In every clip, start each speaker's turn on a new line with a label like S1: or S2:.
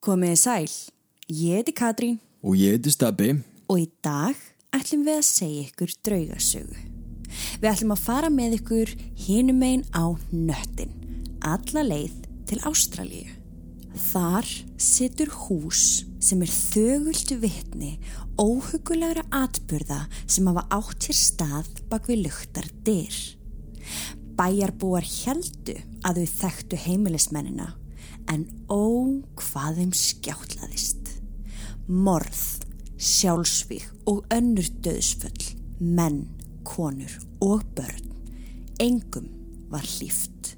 S1: Komiði sæl, ég heiti Katrín
S2: Og ég heiti Stabbi.
S1: og í dag ætlum við að segja ykkur draugasögu. Við ætlum að fara með ykkur hinum einn á nöttin, alla leið til Ástralíu. Þar situr hús sem er þögult vitni óhugulegra atburða sem hafa átt hér stað bak við luktar dyr. Bæjarbúar heldu að þau þekktu heimilismennina en ó hvað þeim skjáttlaðist. Morð, sjálfsvík og önnur döðsföll, menn, konur og börn. Engum var hlýft.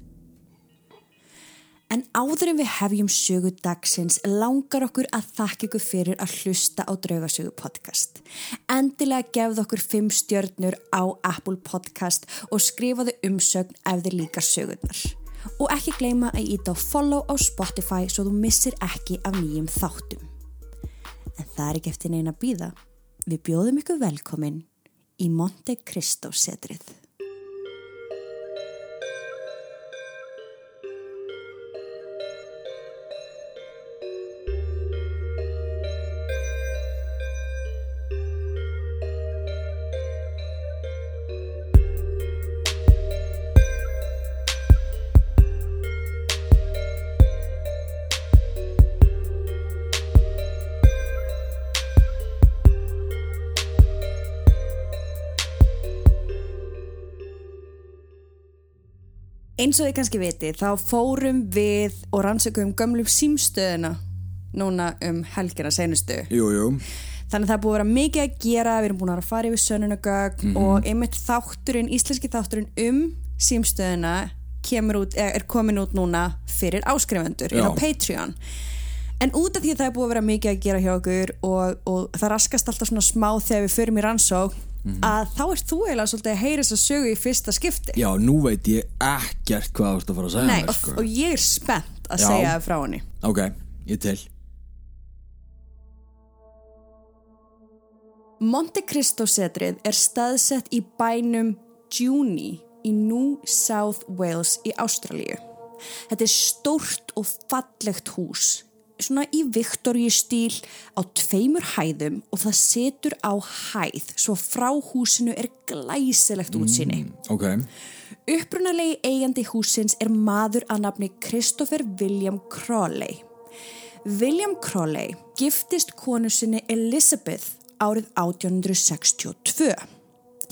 S1: En áður en við hefjum sögu dagsins langar okkur að þakka ykkur fyrir að hlusta á Draugasögu podcast. Endilega gefð okkur fimm stjörnur á Apple podcast og skrifaðu umsögn ef þið líka sögurnar. Og ekki gleyma að íta á follow á Spotify svo þú missir ekki af nýjum þáttum. En það er ekki eftir neina býða. Við bjóðum ykkur velkomin í Monte Cristo setrið. Eins og þið kannski viti, þá fórum við og rannsökum gömlu símstöðuna núna um helgina senustu.
S2: Jú, jú.
S1: Þannig að það er búið að vera mikið að gera, við erum búin að fara yfir sönunagögn og einmitt þátturinn, íslenski þátturinn um símstöðuna út, er komin út núna fyrir áskrifendur
S2: Já.
S1: Patreon. En út af því að það er búið að vera mikið að gera hjá okkur og, og það raskast alltaf svona smá þegar við förum í rannsók að þá ert þú eiginlega svolítið að heyra þess að sögu í fyrsta skipti.
S2: Já, nú veit ég ekkert hvað þú ert að fara að segja
S1: Nei,
S2: mér,
S1: og,
S2: sko.
S1: og ég er spennt að
S2: Já.
S1: segja það frá henni.
S2: Ok, ég til.
S1: Monte Cristo setrið er staðsett í bænum Juni í New South Wales í Ástralíu. Þetta er stórt og fallegt hús, svona í Victoria stíl á tveimur hæðum og það setur á hæð svo frá húsinu er glæsilegt útsýni.
S2: Ok.
S1: Upprunalegi eigandi húsins er maður að nafni Christopher William Crawley. William Crawley giftist konu sinni Elizabeth árið 1862.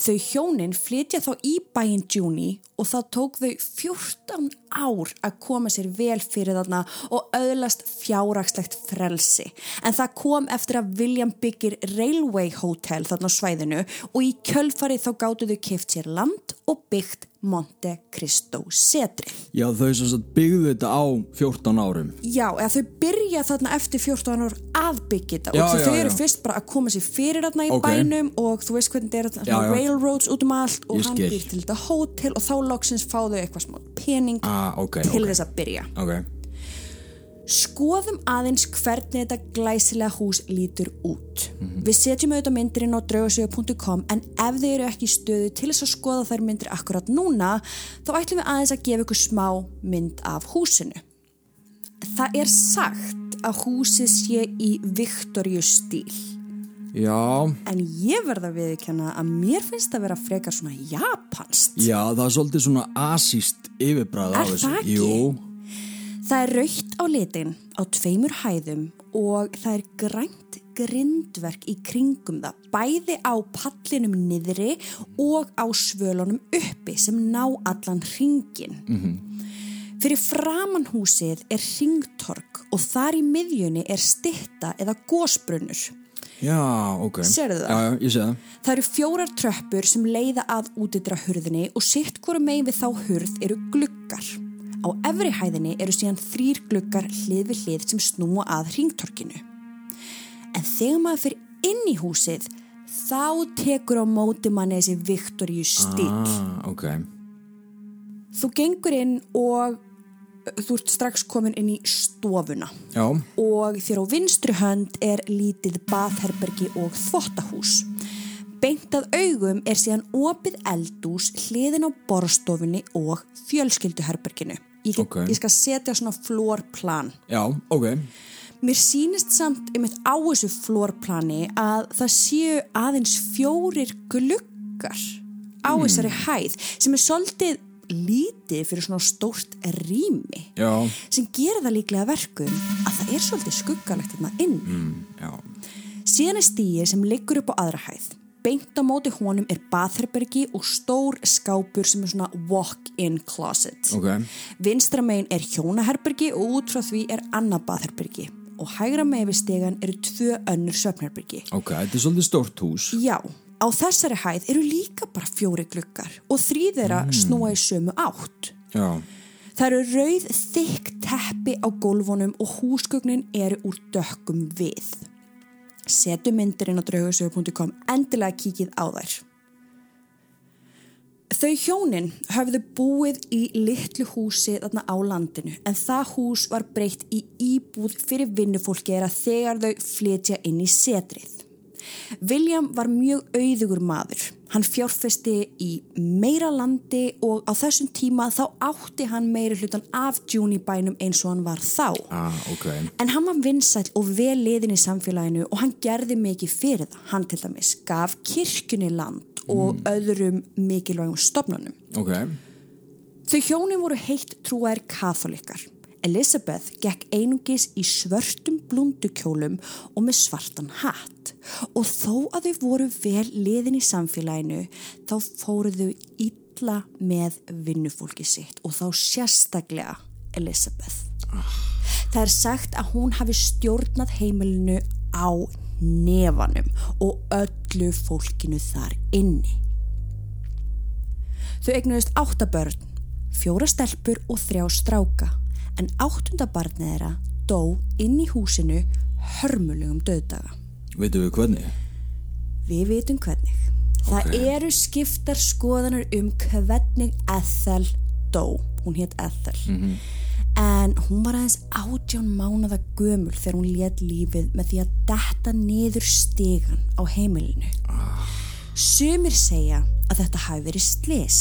S1: Þau hjónin flytja þá í bæinn Juni og það tók þau 14 ár að koma sér vel fyrir þarna og öðlast fjáragslegt frelsi. En það kom eftir að William byggir Railway Hotel þarna á svæðinu og í kjölfarið þá gáttu þau kift sér land og byggt Monte Cristo setrið.
S2: Já, þau sem sagt byggðu þetta á 14 árum.
S1: Já, eða þau byrja þarna eftir 14 ár að byggja þetta
S2: Já,
S1: og þau
S2: já,
S1: þau eru
S2: já.
S1: fyrst bara að koma sér fyrir þarna í
S2: Ok.
S1: bænum og þú veist hvernig þetta er railroads út um allt og
S2: Ég
S1: hann
S2: skil.
S1: býr til þetta hótel og þá loksins fá þau eitthvað smá pening
S2: Ah, ok,
S1: til
S2: ok.
S1: þess að byrja.
S2: Ok.
S1: Skoðum aðeins hvernig þetta glæsilega hús lítur út.
S2: Mhm.
S1: Við setjum auðvitað myndir inn á draugasögu.com en ef þið eru ekki í stöðu til þess að skoða þær myndir akkurat núna þá ætlum við aðeins að gefa ykkur smá mynd af húsinu. Það er sagt að húsið sé í Victoria stíl
S2: Já,
S1: en ég verða að viðkjanna að mér finnst það vera frekar svona japanst.
S2: já, það er svolítið svona asíst yfirbræð á
S1: Er
S2: þessu.
S1: það ekki?
S2: Jú,
S1: Það er raukt á litin á tveimur hæðum og það er grænt grindverk í kringum það, bæði á pallinum niðri og á svölunum uppi sem ná allan ringin. Fyrir framan húsið er ringtork og þar í miðjunni er stitta eða gósbrunnur.
S2: Já, ok.
S1: Sérðu það?
S2: Já, já, ég sé það.
S1: Það eru fjórar tröppur sem leiða að útidra hurðinni og sitt hvora megin við þá hurð eru gluggar. Á efri hæðinni eru síðan þrýr gluggar hlið við hlið sem snúa að ringtorkinu. En þegar maður fyrir inn í húsið, þá tekur á móti manni þessi Viktoríu stíl.
S2: Ah, ok.
S1: Þú gengur inn og þú ert strax komin inn í stofuna.
S2: Já,
S1: og þér á vinstri hönd er lítið baðherbergi og þvottahús. Beint að augum er síðan opið eldús hliðin á borstofunni og fjölskylduherberginu. Ég, get,
S2: Ok.
S1: ég skal setja svona flórplan.
S2: já, ok.
S1: Mér sýnist samt einmitt á þessu flórplani að það séu aðeins fjórir gluggar á þessari hæð sem er svolítið lítið fyrir svona stórt rými
S2: Já,
S1: sem gerir það líklega verkum að það er svolítið skuggalegt þarna inn.
S2: mm,
S1: Síðan er stíið sem liggur upp á aðra hæð. Beint á móti honum er bathherbergi og stór skápur sem er svona walk-in closet.
S2: ok,
S1: Vinstra megin er hjónaherbergi og út frá því er annað bathherbergi. Og hægra megin við stegan eru tvö önnur söfnherbergi.
S2: ok, þetta er svolítið stórt hús.
S1: Já, á þessari hæð eru líka bara fjóri gluggar og þrýðera mm. snúa í sömu átt.
S2: Já,
S1: Það eru rauð þykk teppi á gólfunum og húsgögnin eru úr dökkum við. Setu myndirinn á draugasögu.com endilega kíkið á þær. Þau hjónin höfðu búið í litlu húsi þarna á landinu en það hús var breytt í íbúð fyrir vinnufólki þeirra þegar þau flytja inn í setrið. William var mjög auðugur maður. Hann fjárfesti í meira landi og á þessum tíma þá átti hann meiri hlutan af Junibænum eins og hann var þá.
S2: ah, ok,
S1: En hann var vinsæll og vel liðin í samfélaginu og hann gerði mikið fyrir það. Hann til dæmis gaf kirkjunni land og öðrum mikilvægum stofnunum.
S2: ok,
S1: Þau hjónin voru heitt trúaðir katholikar. Elizabeth gekk einungis í svörtum blundukjólum og með svartan hatt og þó að þau voru vel liðin í samfélaginu þá fóru þau illa með vinnufólki sitt og þá sérstaklega Elizabeth. Það er sagt að hún hafi stjórnað heimilinu á nefanum og öllu fólkinu þar inni. Þau eignuðist áttabörn, fjóra stelpur og þrjá stráka, en áttundabarnið þeirra dó inn í húsinu hörmulegum döðdaga.
S2: veitum við hvernig?
S1: Við vitum hvernig. Það
S2: Ok.
S1: eru skiptar skoðanar um hvernig Ethel dó. Hún hétt Ethel. En hún var aðeins átján mánuða gömul þegar hún let lífið með því að detta niður stegan á heimilinu. Sumir segja að þetta hafi verið slis.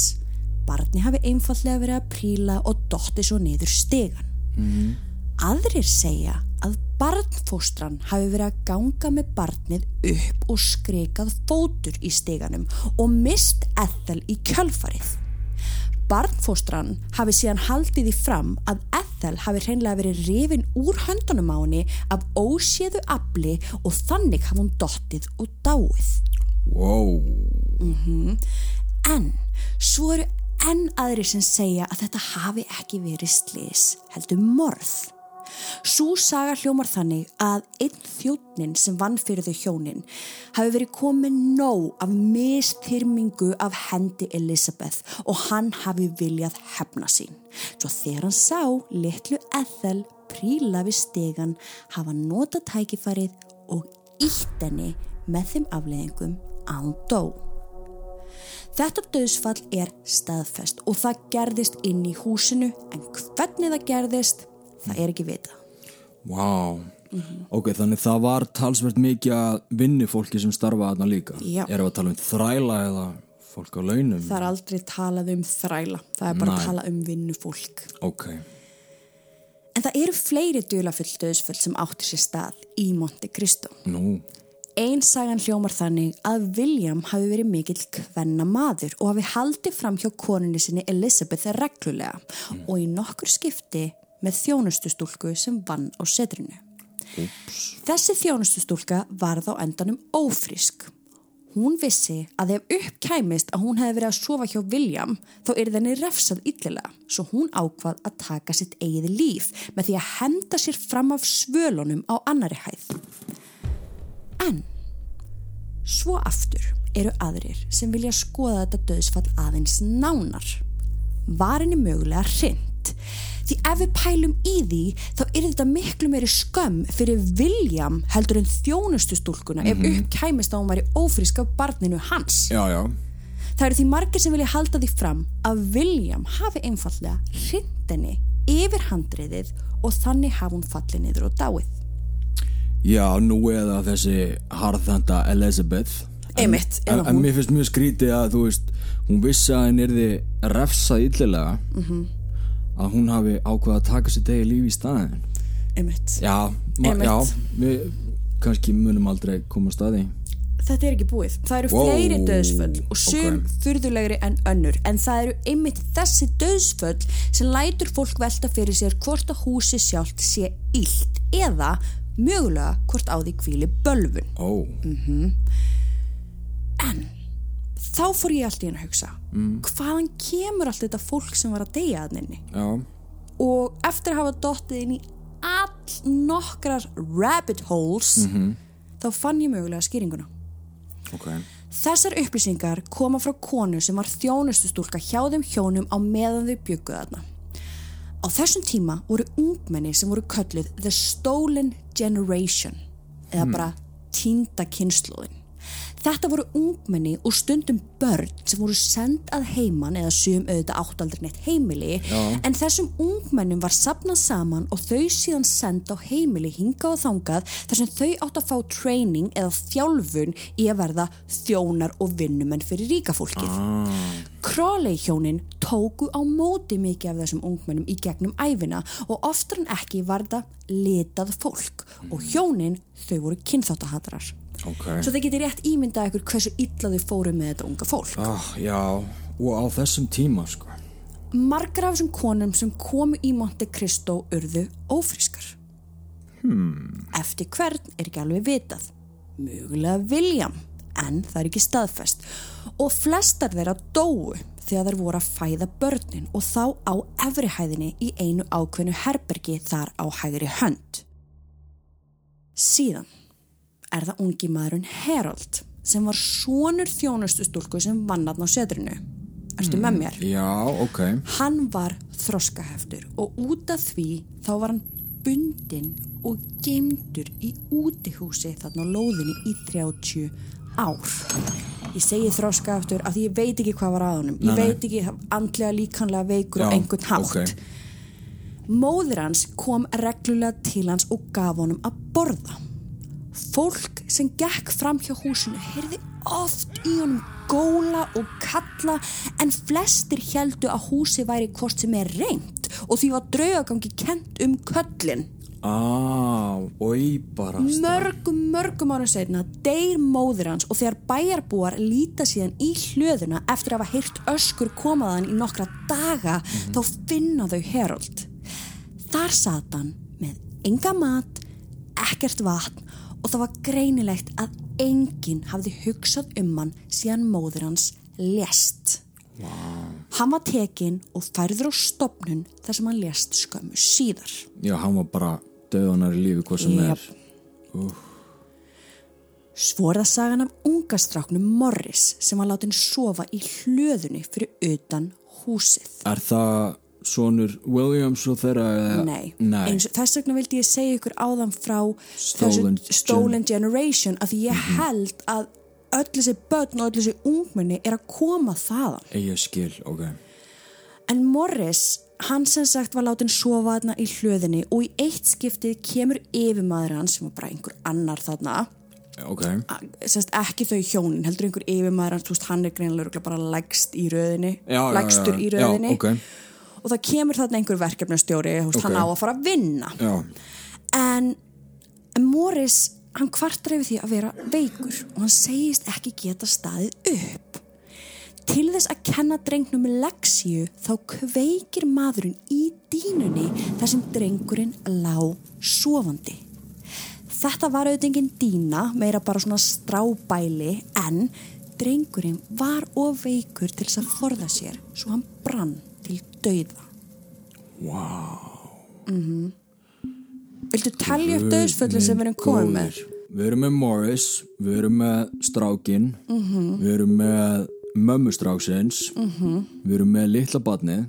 S1: Barni hafi einfallega verið að príla og dotti svo niður stegan. Aðrir segja að barnfóstran hafi verið að ganga með barnið upp og skrikað fótur í steganum og mist Ethel í kjölfarið. Barnfóstran hafi síðan haldið í fram að Ethel hafi hreinlega verið rifin úr höndunum á henni af óséðu afli og þannig hafi hún dottið og dáið.
S2: Wow,
S1: En svo eru enn aðri sem segja að þetta hafi ekki verið slis, heldur morð. Sú saga hljómar þannig að einn þjóttnin sem vann fyrir þau hjónin hafi verið komin nóg af mistyrmingu af hendi Elizabeth og hann hafi viljað hefna sín. Svo þegar hann sá litlu Ethel príla við stegan hafa nota tækifarið og ítt henni með þeim afleðingum hún dó. Þetta döðsfall er staðfest og það gerðist inn í húsinu en hvernig það gerðist, það er ekki vita.
S2: wow. Ok, þannig það var talsvert mikið að vinni fólki sem starfa þarna líka.
S1: Já.
S2: Erum við að tala um þræla eða fólk á launum?
S1: Það er aldrei talað um þræla, það er bara
S2: Nei.
S1: að tala um vinnufólk.
S2: Ok,
S1: En það eru fleiri dulafull döðsfall sem áttu sér stað í Monte Cristo.
S2: nú,
S1: Einn sagan hljómar þannig að William hafi verið mikill kvenna maður og hafi haldið fram hjá konunni sinni Elizabeth reglulega og í nokkur skipti með þjónustustúlku sem vann á setrinu.
S2: ups,
S1: Þessi þjónustustúlka varð á endanum ófrísk. Hún vissi að ef upp kæmist að hún hefði verið að sofa hjá William þá er þenni refsað yllilega svo hún ákvað að taka sitt eigið líf með því að henda sér fram af svölunum á annari hæð. En svo aftur eru aðrir sem vilja skoða þetta döðsfall aðeins nánar. Var henni mögulega hrind? Því ef við pælum í því þá er þetta miklu meiri skömm fyrir William heldur en þjónustustúlkuna ef upp kæmist að hún væri ófrísk af barninu hans.
S2: já, já,
S1: Það eru því margir sem vilja halda því fram að William hafi einfallega hrind henni yfir handriðið og þannig hafi hún fallið niður og dáið.
S2: Já, nú eða þessi harðhanda Elizabeth.
S1: Einmitt,
S2: en, en mér finnst mjög skrítið að þú veist, hún vissi að henni erði refsað illilega
S1: Mhm.
S2: að hún hafi ákveða að taka sér degi lífi í staðin.
S1: einmitt
S2: Já,
S1: Einmitt.
S2: já við kannski munum aldrei koma staði
S1: þetta er ekki búið. Það eru
S2: Wow,
S1: fleiri döðsföll og sum
S2: ok.
S1: furðulegri en önnur en það eru einmitt þessi döðsföll sem lætur fólk velta fyrir sér hvort að húsi sjálft sé illt eða mögulega hvort á því kvíli bölvun.
S2: Ó,
S1: En þá fór ég allt í henni að hugsa hvaðan kemur allt þetta fólk sem var að deyja að nynni
S2: já,
S1: og eftir að hafa dottið inn í all nokkrar rabbit holes þá fann ég mögulega skýringuna.
S2: ok.
S1: Þessar upplýsingar koma frá konu sem var þjónustustúlka hjá þeim hjónum á meðan þau bygguð þarna. Á þessum tíma voru ungmenni sem voru kölluð The Stolen Generation eða bara týnda kynnslóðin. Þetta voru ungmenni og stundum börn sem voru send að heiman eða sum auðvitað átt aldrei neitt heimili
S2: Já.
S1: en þessum ungmennum var sapnað saman og þau síðan send á heimili hinga og þangað þar sem þau átt að fá training eða þjálfun í að verða þjónar og vinnumenn fyrir ríkafólkið.
S2: ah,
S1: Crowley hjónin tóku á móti mikið af þessum ungmennum í gegnum æfina og oftar en ekki var það litað fólk og hjónin þau voru kynþáttahatarar.
S2: Ok
S1: Svo það geti rétt ímyndað ykkur hversu illa þau fóru með þetta unga fólk.
S2: ah, Já, og á þessum tíma sko
S1: Margar af þessum konum sem komu í Monte Cristo urðu ófrískar. Hmm. Eftir hvern er ekki alveg vitað. Mögulega William, en það er ekki staðfest. Og flestar þeirra dóu þegar þær voru að fæða börnin og þá á efrihæðinni í einu ákveðnu herbergi þar á hægri hönd. Síðan er það ungi maðurinn Harold sem var sonur þjónustustúlku sem vann aðna á setrinu. Erstu með mér?
S2: Já, ok
S1: Hann var þroskaheftur og út af því þá var hann bundinn og geimdur í útihúsi þarna á lóðinni í 30 ár. Ég segi þroskaheftur af því ég veit ekki hvað var að honum. Ég
S2: Nei,
S1: veit ekki andlega líkanlega veikur
S2: Já,
S1: einhvern hátt.
S2: ok.
S1: Móður hans kom reglulega til hans og gaf honum að borða. Fólk sem gekk fram hjá húsinu heyrði oft í honum góla og kalla en flestir heldu að húsi væri hvort sem er reynd og því var draugagangi kent um köllin.
S2: Ah, oi bara
S1: Mörgum, mörgum árum setna deyr móður hans og þegar bæjarbúar líta síðan í hlöðuna eftir að hafa heyrt öskur komaðan í nokkra daga þá finna þau Herold. Þar sat hann með enga mat, ekkert vatn og það var greinilegt að enginn hafði hugsað um hann síðan móður hans lést. Wow. Hann var tekinn og færður á stopnun þar sem hann lést skömmu síðar.
S2: Já, hann var bara döðunar í lífi hvað sem
S1: Jep.
S2: er
S1: Svo er það sagan af ungastráknum Morris sem var látin sofa í hlöðunni fyrir utan húsið.
S2: Er það sonur Williams og þeirra
S1: Nei,
S2: Nei.
S1: Eins, þess vegna vildi ég segja ykkur áðan frá
S2: Stolen
S1: Stolen Generation að því ég held að öll þessi börn og öll þessi ungmenni er að koma þaðan.
S2: Ég skil, ok.
S1: En Morris, hann sem sagt var látin sofa þarna í hlöðinni og í eitt skiptið kemur yfirmaður hans sem var bara einhver annar þarna.
S2: Ok,
S1: sérst ekki þau hjónin heldur einhver yfirmaður hann er greinilega bara lægst í röðinni,
S2: Já, já, já,
S1: lægstur í
S2: já,
S1: röðinni.
S2: ok.
S1: Og það kemur þarna einhver verkefnastjóri þú veist,
S2: Ok.
S1: hann á að fara að vinna.
S2: Já.
S1: En, Morris hann kvartar yfir því að vera veikur og hann segist ekki geta staðið upp. Til þess að kenna drengnum leksíu þá kveikir maðurinn í dínunni þar sem drengurinn lá sofandi. Þetta var auðvitað engin dýna, meira bara svona strábæli, en drengurinn var of veikur til þess að forða sér, svo hann brann dauða.
S2: Wow
S1: Viltu talja upp dauðsföllin sem við erum komið með?
S2: Við erum með Morris, við erum með strákin,
S1: Mhm.
S2: við erum með mömmustráksins, við erum með litla badnið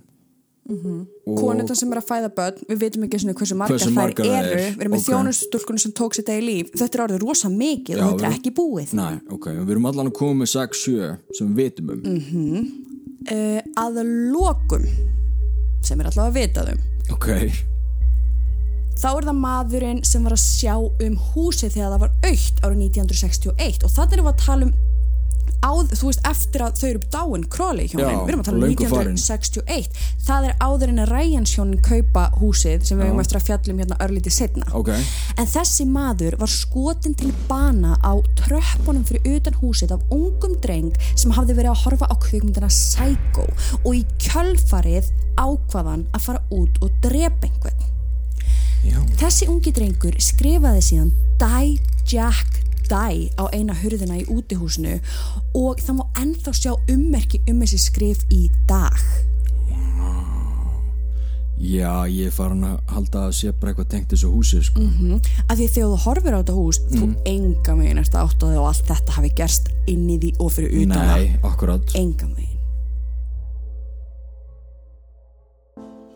S2: og
S1: Konundar sem er að fæða börn, við veitum ekki svona hversu margar,
S2: Hversu margar
S1: þær eru,
S2: er,
S1: við erum með
S2: ok.
S1: okay. þjónustúlkunni sem tók sér degi líf, þetta er orðið rosa mikið
S2: Já,
S1: og þetta er ekki búið.
S2: Nei, ok, við erum allan að koma með 6-7 sem við vitum um
S1: Uh, að lokum, sem er allavega að vitað um,
S2: Ok,
S1: þá er það maðurinn sem var að sjá um húsið þegar það var aukt árið 1961 og þannig erum við að tala um áð, þú veist, eftir að þau eru dáin Crawley hjónin, við erum að tala um
S2: löngu farin.
S1: 1961 það er áður en að Ryans hjónin kaupa húsið sem við hefum eftir að fjallum hérna örlítið setna
S2: Ok.
S1: en þessi maður var skotin til bana á tröppunum fyrir utan húsið af ungum dreng sem hafði verið að horfa á kvikmyndina Psycho og í kjölfarið ákvaðan að fara út og drepa einhvern
S2: Já.
S1: Þessi ungi drengur skrifaði síðan Die Jack Die á eina hurðina í útihúsinu og það má ennþá sjá ummerki um þessi skrif í dag.
S2: Já, ég er farin að halda að sé bara eitthvað tengt þessu húsi sko.
S1: Mm. Af því þegar þú horfir á þetta hús, þú enga megin átta þig og allt þetta hafi gerst inn í því og fyrir utan það. Enga megin.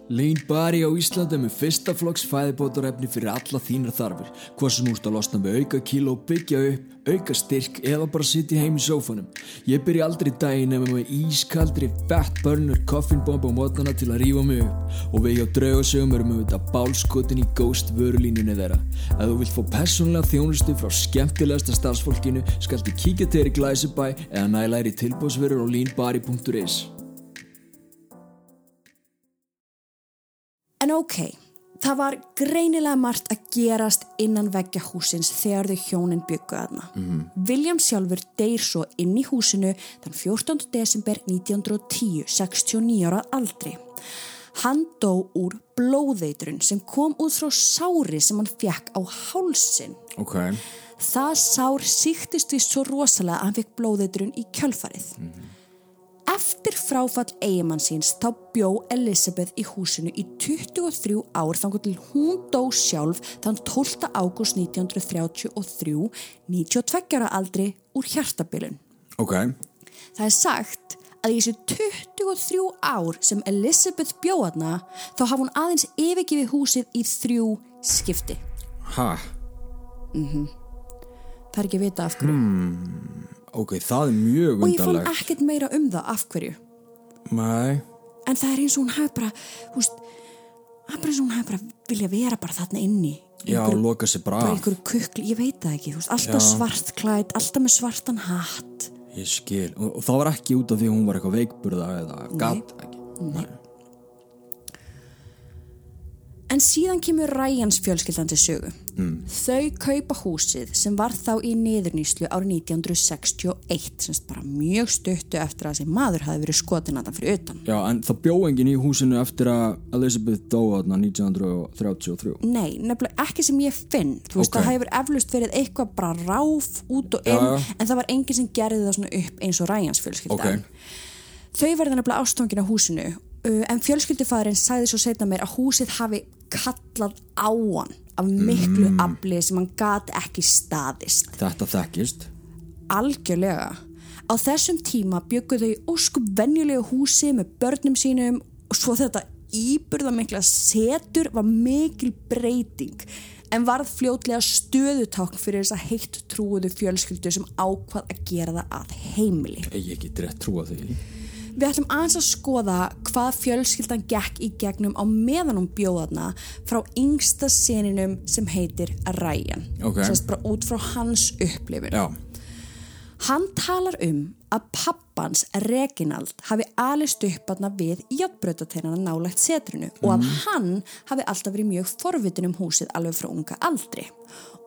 S2: Lean Bari á Íslandi er með fyrsta flokks fæðibótarefni fyrir alla þínar þarfir. Hvað sem úrst að losna með auka kíló byggja upp, auka styrk eða bara sitja heim í sófanum. Ég byrja aldrei daginn ef með ískaldri fat burner koffinbomb á mótnana til að rífa mig upp. Og við hjá draugasögum erum við þetta bálskotin í ghost vörulínunni þeirra. Ef þú vilt fá personlega þjónustu frá skemmtilegasta starfsfólkinu skaltu kíkja til þér í Glæsibæ eða næla þér í tilbúsverður á leanbari.is
S1: En ok, það var greinilega margt að gerast innan veggja húsins þegar þau hjónin byggu aðna. Mm. William sjálfur deyr svo inn í húsinu þann 14. desember 1910, 69 ára aldri. Hann dó úr blóðeitrun sem kom út frá sári sem hann fekk á hálsin.
S2: Ok,
S1: Það sár síktist því svo rosalega að hann fekk blóðeitrun í kjölfarið. Eftir fráfall eigimann síns þá bjó Elizabeth í húsinu í 23 ár þannig til hún dó sjálf þann 12. ágúst 1933, 92 ára aldri úr hjartabilun.
S2: ok
S1: Það er sagt að í þessu 23 ár sem Elizabeth bjóðna þá hafa hún aðeins yfirgifið húsið í þrjú skipti.
S2: Ha,
S1: Það er ekki að vita af hverju.
S2: Ok, það er mjög
S1: Og ég fann ekkert meira um það af hverju.
S2: Nei,
S1: En það er eins og hún hafi bara, veist, það er bara eins og hún hafi bara vilja vera bara þarna inni.
S2: Já,
S1: einhverju-
S2: loka sér bara
S1: kukli, ég veit það ekki, þú veist, alltaf
S2: Já.
S1: svart klætt, alltaf með svartan hatt.
S2: Ég skil, og, og það var ekki út af því að hún var eitthvað veikburða eða gatt ekki Nei.
S1: En síðan kemur Ryans fjölskyldan til sögu. Mm. Þau kaupa húsið sem var þá í niðurnýslu árið 1961, semst bara mjög stuttu eftir að þessi maður hafi verið skotin að það fyrir utan.
S2: Já, en það bjó enginn í húsinu eftir að Elizabeth dó þarna 1933
S1: Nei, nefnilega ekki sem ég finn Þú veist,
S2: Ok.
S1: það hefur eflust verið eitthvað bara ráf út og inn
S2: já.
S1: en það var enginn sem gerði það svona upp eins og Ryans fjölskylda
S2: Ok.
S1: Þau verða nefnilega ástofangin á húsinu en fjölskyldufæðurinn sagði svo setna mér að húsið hafi kallað á hann af miklu
S2: Mm.
S1: afli sem hann gat ekki staðist
S2: Þetta þekkist
S1: algjörlega á þessum tíma byggu þau óskup venjulegu húsi með börnum sínum og svo þetta íburða mikla setur var mikil breyting en varð fljótlega stöðutákn fyrir þessa heitt trúuðu fjölskyldu sem ákvað að gera það að heimili.
S2: Ég ekki rétt trúa því
S1: Við ætlum aðeins að skoða hvað fjölskyldan gekk í gegnum á meðan hún bjóðarna frá yngsta seninum sem heitir Ryan.
S2: Ok.
S1: Sérst bara út frá hans upplifun.
S2: Já,
S1: Hann talar um að pappans Reginald hafi alist upp aðna við játbrötateinana nálægt setrinu og að hann hafi alltaf verið mjög forvitin um húsið alveg frá unga aldri.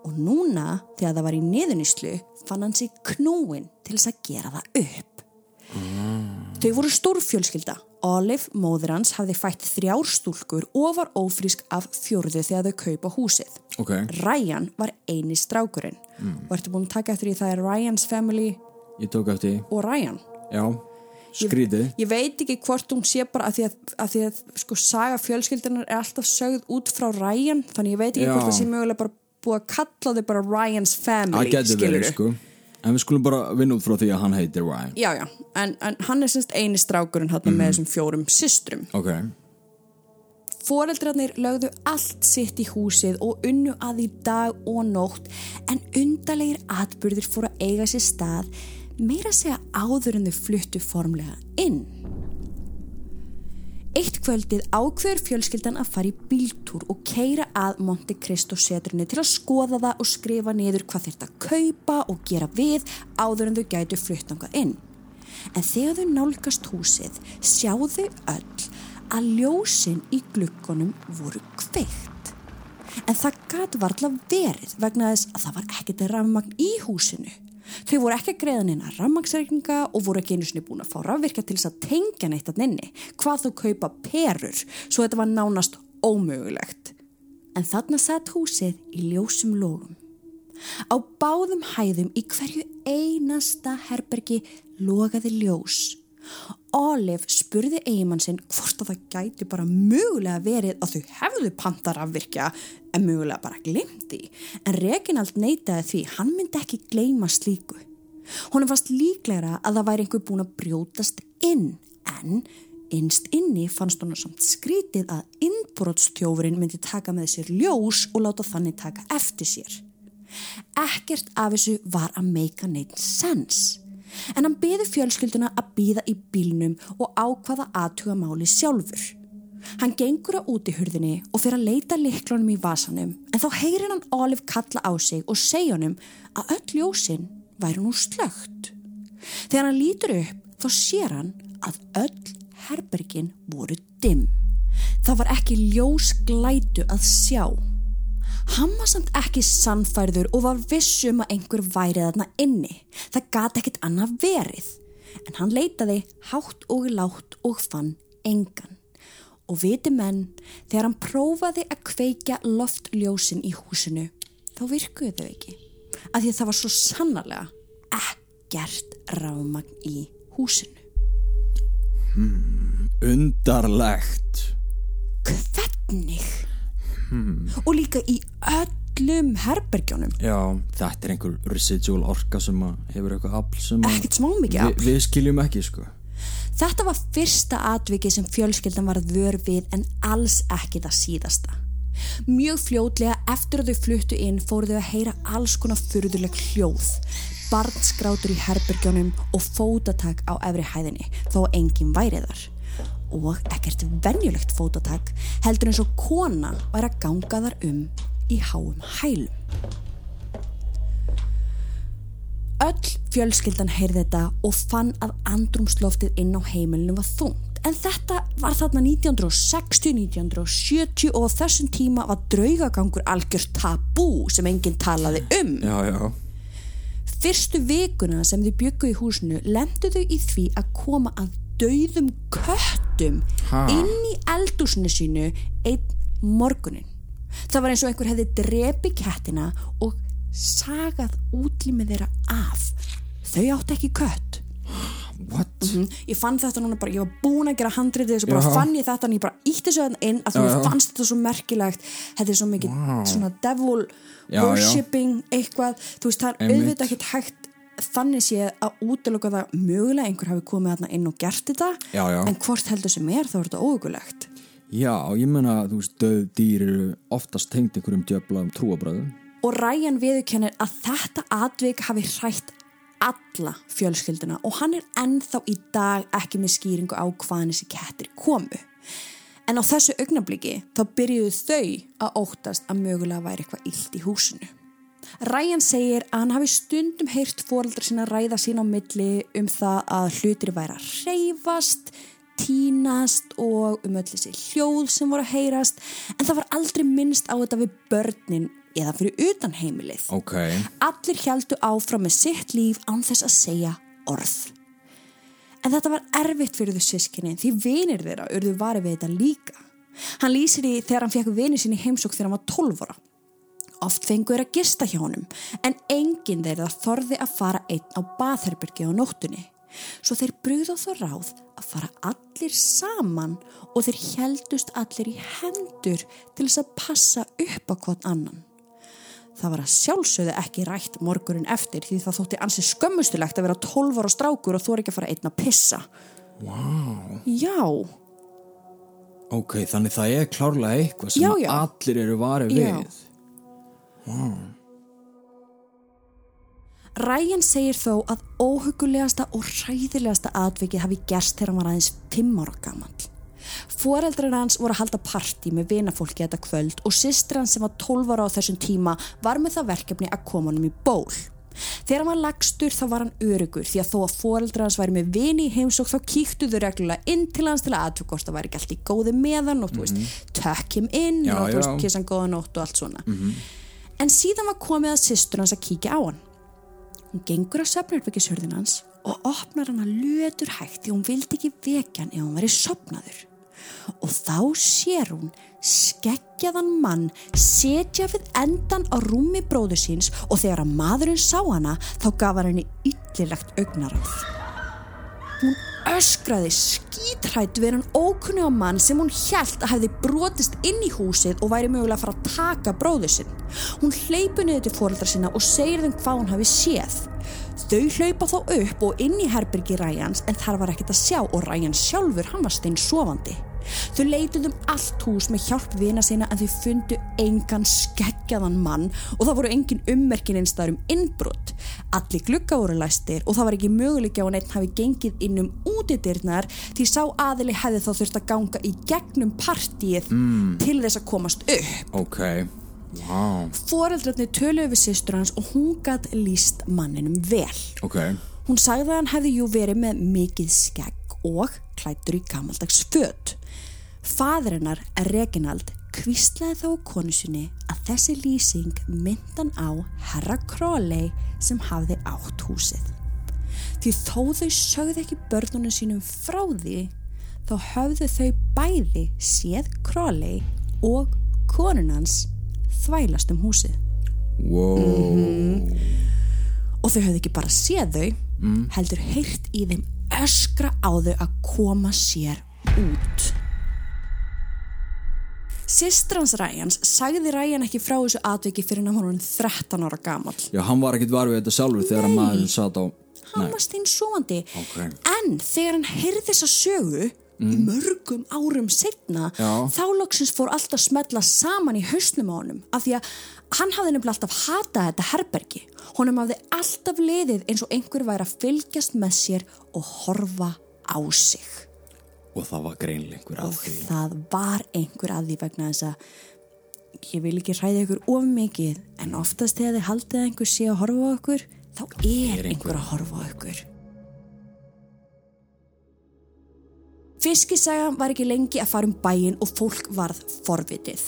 S1: Og núna, þegar það var í niðunislu, fann hann sig knúin til þess að gera það upp. Þau voru stórfjölskylda. Olive, móður hans, hafði fætt þrjár stúlkur og var ófrísk af fjórðu þegar þau kaupa húsið.
S2: ok.
S1: Ryan var eini strákurinn. Og ertu búin að taka eftir því það er Ryan's family?
S2: Ég
S1: og Ryan?
S2: Já, skrítið.
S1: ég veit ekki hvort hún sé bara að því að, að, því að sko saga fjölskyldunar er alltaf sögð út frá Ryan þannig ég veit ekki
S2: Já.
S1: hvort það sé mögulega bara búið að kalla þau bara Ryan's family
S2: Það getur verið sko En við skulum bara vinna út frá því að hann heitir Ryan
S1: já já, en, en hann er semst eini strákurinn hann með þessum fjórum systrum.
S2: Ok,
S1: Foreldrarnir lögðu allt sitt í húsið og unnu að í dag og nótt en undarlegir atbyrðir fóru að eiga sér stað meira segja áður en þau fluttu formlega inn. Eitt kvöldið ákveður fjölskyldan að fara í bíltúr og keira að Monte Cristo seturinu til að skoða það og skrifa niður hvað þeir þetta kaupa og gera við áður en þau gætu fluttangað inn. En þegar þau nálgast húsið sjáðu öll að ljósin í glukkonum voru kveikt. En það gæti varðla verið vegna þess að það var ekkert rafmagn í húsinu. Þau voru ekki að greiða neina rafmagsreikninga og voru ekki einu sinni búin að fá rafvirkja til þess að tengja neitt að nynni hvað þú kaupa perur svo þetta var nánast ómögulegt. En þarna satt húsið í ljósum lógum. Á báðum hæðum í hverju einasta herbergi logaði ljós. Olive spurði eigimann sinn hvort að það gæti bara mögulega verið að þau hefðu pantar afvirkja en mögulega bara glimti en Reginald neytaði því hann myndi ekki gleima slíku. Hún fannst líklegra að það væri einhver búin að brjótast inn en innst inni fannst hún samt skrítið að innbrótstjófurinn myndi taka með sér ljós og láta þannig taka eftir sér. Ekkert af þessu var að meika neitt sens en hann beði fjölskylduna að býða í bílnum og ákvaða aðtuga máli sjálfur. Hann gengur á útihurðinni og fyrir að leita liklunum í vasanum en þá heyrir hann Olive kalla á sig og segja honum að öll ljósinn væri nú slögt. Þegar hann lítur upp þá sér hann að öll herbergin voru dimm. Það var ekki ljós glætu að sjá. Hann var samt ekki sannfærður og var vissum að einhver værið þarna inni. Það gati ekkit annað verið. En hann leitaði hátt og látt og fann engan. Og viti menn, þegar hann prófaði að kveikja loftljósin í húsinu, þá virkuðu þau ekki. Af því að það var svo sannarlega ekkert rámagn í húsinu.
S2: Hmm, undarlegt.
S1: Hvernig? Hmm. Og líka í öllum herbergjónum.
S2: Já, þetta er einhver residual orka sem hefur eitthvað afl sem.
S1: Ekkert smá mikið afl.
S2: Vi, við skiljum ekki, sko.
S1: Þetta var fyrsta atviki sem fjölskeldan var vör við en alls ekki það síðasta. Mjög fljótlega eftir að þau fluttu inn fóru þau að heyra alls konar fyrðuleg hljóð, barnskrátur í herbergjónum og fótatak á efri hæðinni þó enginn væriðar og ekkert venjulegt fótatak heldur eins og kona væri að ganga þar um í háum hælum. Öll fjölskyldan heyrði þetta og fann að andrumsloftið inn á heimilinu var þungt. En þetta var þarna 1960, 1970 og þessum tíma var draugagangur algjör tabú sem enginn talaði um.
S2: Já, já.
S1: Fyrstu vikuna sem þau byggu í húsinu lendu þau í því að koma að dauðum köttum ha? inn í eldúsinu sínu einn morgunin. Það var eins og einhver hefði drepi kettina og sagað útlýmið þeirra af. Þau átt ekki kött.
S2: What? Mm -hmm.
S1: Ég fann þetta núna bara, ég var búin að gera handrið þess og bara já. fann ég þetta en ég bara ítti þessu inn að þú fannst þetta svo merkilegt þetta er svo mikið wow. svona devil já, worshipping já. eitthvað, þú veist það er auðvitað ekkert hægt þannig sé að útlöka það mögulega einhver hafi komið þarna inn og gert þetta.
S2: Já, já.
S1: en hvort heldur sem er þá er þetta óökulegt
S2: Já, ég menna þú veist döð dýr eru oftast tengt einhverjum djöflaðum trúabröðum
S1: og Ræjan viðkennir að þetta atvik hafi hrætt alla fjölskylduna og hann er ennþá í dag ekki með skýringu á hvaðan þessi kettir komu. En á þessu augnabliki þá byrjuðu þau að óttast að mögulega væri eitthvað illt í húsinu Ræjan segir að hann hafi stundum heyrt fóraldra sína ræða sín á milli um það að hlutir væri að reyfast, tínast og um öll þessi hljóð sem voru að heyrast en það var aldrei minnst á þetta við börnin eða fyrir utan heimilið.
S2: Okay.
S1: Allir heldu áfram með sitt líf án þess að segja orð. En þetta var erfitt fyrir þau sískinni því vinir þeirra urðu varið við þetta líka. Hann lýsir í þegar hann fekk vinið í heimsók þegar hann var 12 ára. Oft fengur að gista hjá honum en enginn þeirra þorði að fara einn á bathherbyrgi á nóttunni. Svo þeir brúðu þá ráð að fara allir saman og þeir heldust allir í hendur til þess að passa upp á hvort annan. Það var að sjálfsögðu ekki rætt morgunin eftir því það þótti ansi skömmustulegt að vera 12 ára strákur og þú er ekki að fara einn að pissa.
S2: Wow.
S1: Já.
S2: Ok, þannig það er klárlega eitthvað sem já, já. allir eru varið við. Já.
S1: Wow. Ræjan segir þó að óhugulegasta og ræðilegasta atvikið hafi gerst þegar hann var aðeins 5 ára gammal. Foreldrar hans voru að halda partí með vinafólki þetta kvöld og systir hans sem var 12 ára á þessum tíma var með það verkefni að koma hann í ból. Þegar hann var lagstur þá var hann örugur því að þó að foreldrar hans væri með vini í heimsók þá kíktu þau reglulega inn til hans til að aðtökkost að væri ekki allt í góði meðan og þú veist, tök him inn
S2: Já,
S1: og þú veist,
S2: já.
S1: kiss hann góða nótt og allt svona. En síðan var komið að systur hans að kíkja á hann. Hún gengur á söfnarbyggishörðin hans og opnar hann að lötur hægt því hún vildi ekki vekja hann ef hann væri sopnaður. Og þá sér hún skeggjaðan mann setja við endan á rúmi bróður síns og þegar að maðurinn sá hana þá gaf hann henni yllilegt augnaráð. Hún öskraði skítrætt við hann ókunnuga mann sem hún hjælt að hefði brotist inn í húsið og væri mögulega að fara að taka bróður sinn. Hún hleypu niður til fóreldra sinna og segir þeim hvað hún hafi séð. Þau hlaupa þá upp og inn í herbyrgi Ræjans en þar var ekkert að sjá og Ræjan sjálfur hann var stein sofandi. Þau leituð um allt hús með hjálp vina sína en þau fundu engan skeggjaðan mann og það voru engin ummerkin einstæður um innbrott. Allir glugga voru læstir og það var ekki möguleika á að neitt hafi gengið inn um útidyrnar því sá aðili hefði þá þurft að ganga í gegnum partíið til þess að komast upp.
S2: Ok, wow,
S1: Foreldrarnir töluðu við systur hans og hún gatt líst manninum vel.
S2: ok,
S1: Hún sagði að hann hefði jú verið með mikið skegg og klættur í gamaldags föt. Fadur hennar, Reginald, kvíslaði þá á konu sinni að þessi lýsing myndan á herra Crowley sem hafði átt húsið. Því þó þau sögðu ekki börnunum sínum frá því, þá höfðu þau bæði séð Crowley og konunans þvælast um húsið.
S2: wow,
S1: og þau höfðu ekki bara séð þau heldur heyrt í þeim öskra á þau að koma sér út Sistrans Ræjans sagði Ræjan ekki frá þessu atviki fyrir hann var hann 13 ára gamall.
S2: Já, hann var ekkert var við þetta sjálfur þegar að maður satt á,
S1: hann
S2: nei,
S1: var stein sovandi
S2: Ok.
S1: en þegar hann heyrði þessa sögu mörgum árum setna
S2: Já.
S1: þá loksins fór allt að smetla saman í hausnum á honum af því að hann hafði nefnilega alltaf hatað þetta herbergi. Honum hafði alltaf liðið eins og einhver væri að fylgjast með sér og horfa á sig
S2: og það var greinlega einhver að
S1: og
S2: því,
S1: það var einhver að því vegna þess að ég vil ekki hræða ykkur of mikið en oftast þegar þið haldið að einhver sé að horfa á ykkur þá er einhver að horfa á ykkur Fiskisaga var ekki lengi að fara um bæin og fólk varð forvitið.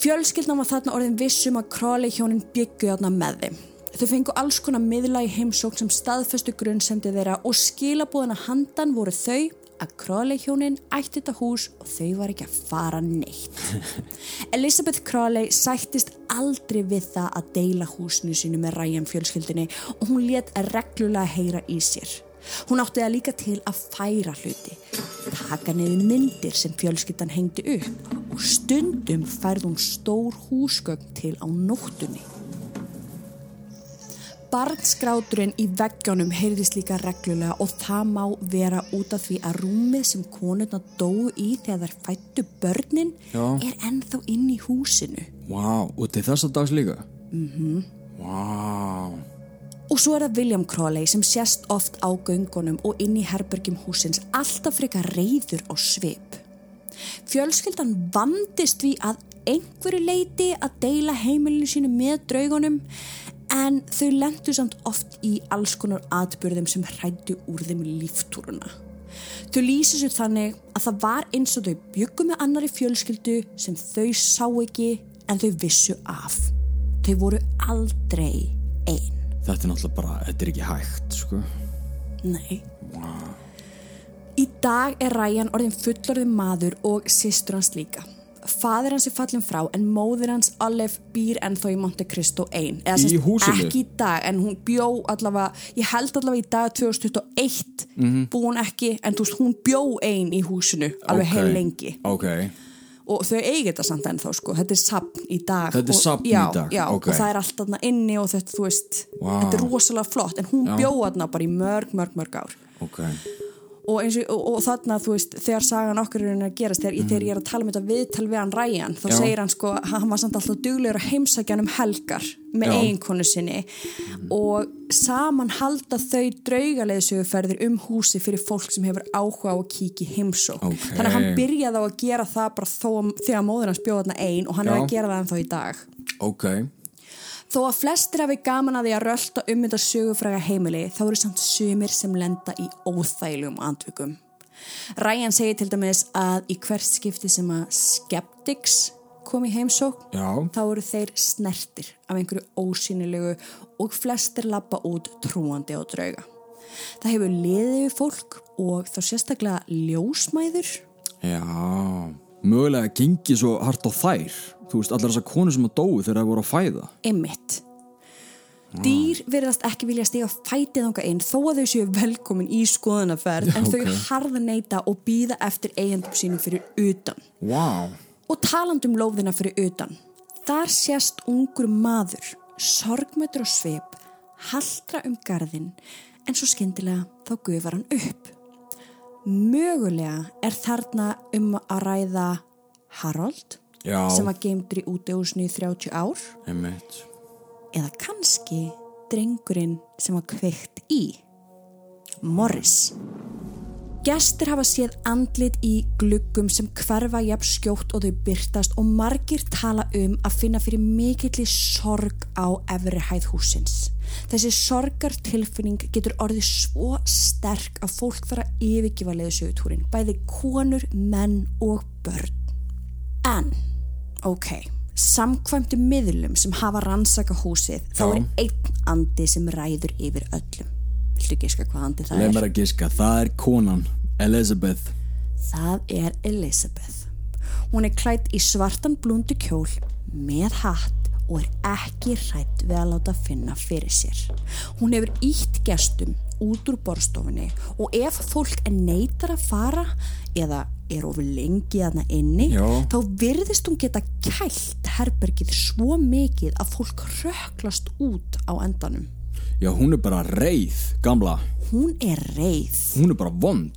S1: Fjölskyldna var þarna orðin vissum að Crowley hjónin byggju þarna með þeim. Þau fengu alls konar miðla í heimsókn sem staðfestu grunnsendi þeirra og skilabúðina handan voru þau að Crowley hjónin ætti þetta hús og þau var ekki að fara neitt. Elizabeth Crowley sættist aldrei við það að deila húsinu sínu með Ryan fjölskyldinni og hún let reglulega heyra í sér. Hún átti það líka til að færa hluti, taka niður myndir sem fjölskyldan hengdi upp og stundum færði hún stór húsgögn til á nóttunni. Barnskráturinn í veggjónum heyrðist líka reglulega og það má vera út af því að rúmið sem konurna dóu í þegar þær fættu börnin
S2: Já.
S1: er ennþá inn í húsinu.
S2: wow, og til þess að dags líka, mhm, wow,
S1: Og svo er það William Crowley sem sést oft á göngunum og inn í herbergjum húsins alltaf frekar reyður á svip. Fjölskyldan vandist við að einhverju leiti að deila heimilinu sínu með draugunum en þau lendu samt oft í alls konar atbyrðum sem hrættu úr þeim líftúruna. Þau lýsi sér þannig að það var eins og þau byggu með annari fjölskyldu sem þau sá ekki en þau vissu af. Þau voru aldrei einn.
S2: þetta er náttúrulega bara, þetta er ekki hægt, sko,
S1: Nei. Í dag er Ryan orðin fullorðin maður og systur hans líka. Fadir hans er fallin frá en móðir hans Olive býr ennþá í Monte Cristo ein. Eða
S2: Í
S1: sem sagt,
S2: húsinu?
S1: Ekki í dag en hún bjó allavega, ég held allavega í dag 2021
S2: Mhm.
S1: búin ekki en þú veist hún bjó ein í húsinu alveg
S2: Ok.
S1: heil lengi.
S2: ok,
S1: Og þau eigi þetta samt ennþá sko, þetta er sapn í dag. Og-
S2: safn í
S1: já,
S2: dag,
S1: Já,
S2: ok.
S1: og það er allt þarna inni og þetta, þú veist,
S2: Vá.
S1: þetta er rosalega flott en hún
S2: Já.
S1: bjó þarna bara í mörg, mörg, mörg ár.
S2: ok,
S1: og, og, og, þarna þú veist þegar sagan okkur er að gerast þegar, þegar ég er að tala um þetta viðtal við hann Ryan þá
S2: Já.
S1: segir hann sko, hann var samt alltaf duglegur að heimsækja hann um helgar með eiginkonu sinni og saman halda þau draugaleðsöguferðir um húsi fyrir fólk sem hefur áhuga á að kíkja í heimsók
S2: Ok.
S1: þannig að hann byrjaði á að gera það bara þó, þegar móður hans bjóða þarna ein og hann er
S2: Já.
S1: að gera það ennþá í dag
S2: ok
S1: Þó að flestir hafi gaman að því að rölda um þetta sögufræga heimili þá eru samt sumir sem lenda í óþægilegum andvikum. Ryan segir til dæmis að í hvert skipti sem að skeptics kom í heimsók
S2: Já.
S1: þá eru þeir snertir af einhverju ósýnilegu og flestir lappa út trúandi á drauga. Það hefur liðið fólk og þá sérstaklega ljósmæður
S2: Já, mögulega gengi svo hart á þær Þú veist, allar þessar konur sem að dóu þegar það voru að fæða
S1: Einmitt. Dýr verðast ekki vilja stiga fætið þanga inn þó að þau séu velkomin í skoðanaferð en þau
S2: ok.
S1: harða neyta og býða eftir eigendum sínum fyrir utan.
S2: Vá,
S1: Og talandum lóðina fyrir utan. Þar sést ungur maður, sorgmættur og svip, haldra um garðin en svo skyndilega þá gufar hann upp. Mögulega er þarna um að ræða Harold
S2: já,
S1: sem var geimdur í útihúsinu í 30 ár.
S2: Einmitt.
S1: Eða kannski drengurinn sem var kveikt í Morris. Gestir hafa séð andlit í gluggum sem hverfa jafn skjótt og þau byrtast og margir tala um að finna fyrir mikilli sorg á efri hæð húsins. Þessi sorgartilfinning getur orðið svo sterk að fólk þarf að yfirgefa leiðsögutúrin, bæði konur, menn og börn. En, ok, samkvæmdu miðlum sem hafa rannsaka húsið, þá er einn andi sem ræður yfir öllum. Viltu giska hvað andi það
S2: Leif
S1: er?
S2: mér að giska, það er konan Elizabeth
S1: Það er Elizabeth. Hún er klætt í svartan blúndu kjól með hatt og er ekki hrætt við að láta finna fyrir sér. Hún hefur ítt gestum út úr borstofunni og ef fólk er neytar að fara eða er ofur lengi aðna inni
S2: Já.
S1: þá virðist hún geta kælt herbergið svo mikið að fólk röklast út á endanum.
S2: Já, hún er bara reið, gamla
S1: Hún er reið.
S2: Hún er bara vond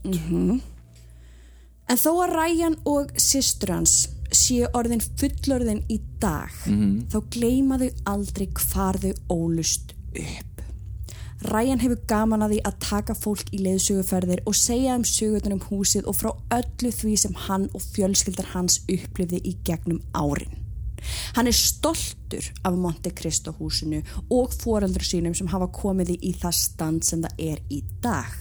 S1: En þó að Ryan og systur hans séu orðin fullorðin í dag þá gleyma þau aldrei hvar þau ólust upp. Ryan hefur gaman að því að taka fólk í leiðsöguferðir og segja um sögurnar um húsið og frá öllu því sem hann og fjölskyldar hans upplifði í gegnum árin. Hann er stoltur af Monte Cristo húsinu og foreldur sínum sem hafa komið í það stand sem það er í dag.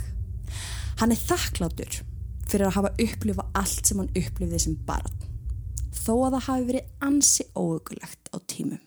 S1: Hann er þakklátur fyrir að hafa upplifað allt sem hann upplifði sem barn, þó að það hafi verið ansi óökulegt á tímum.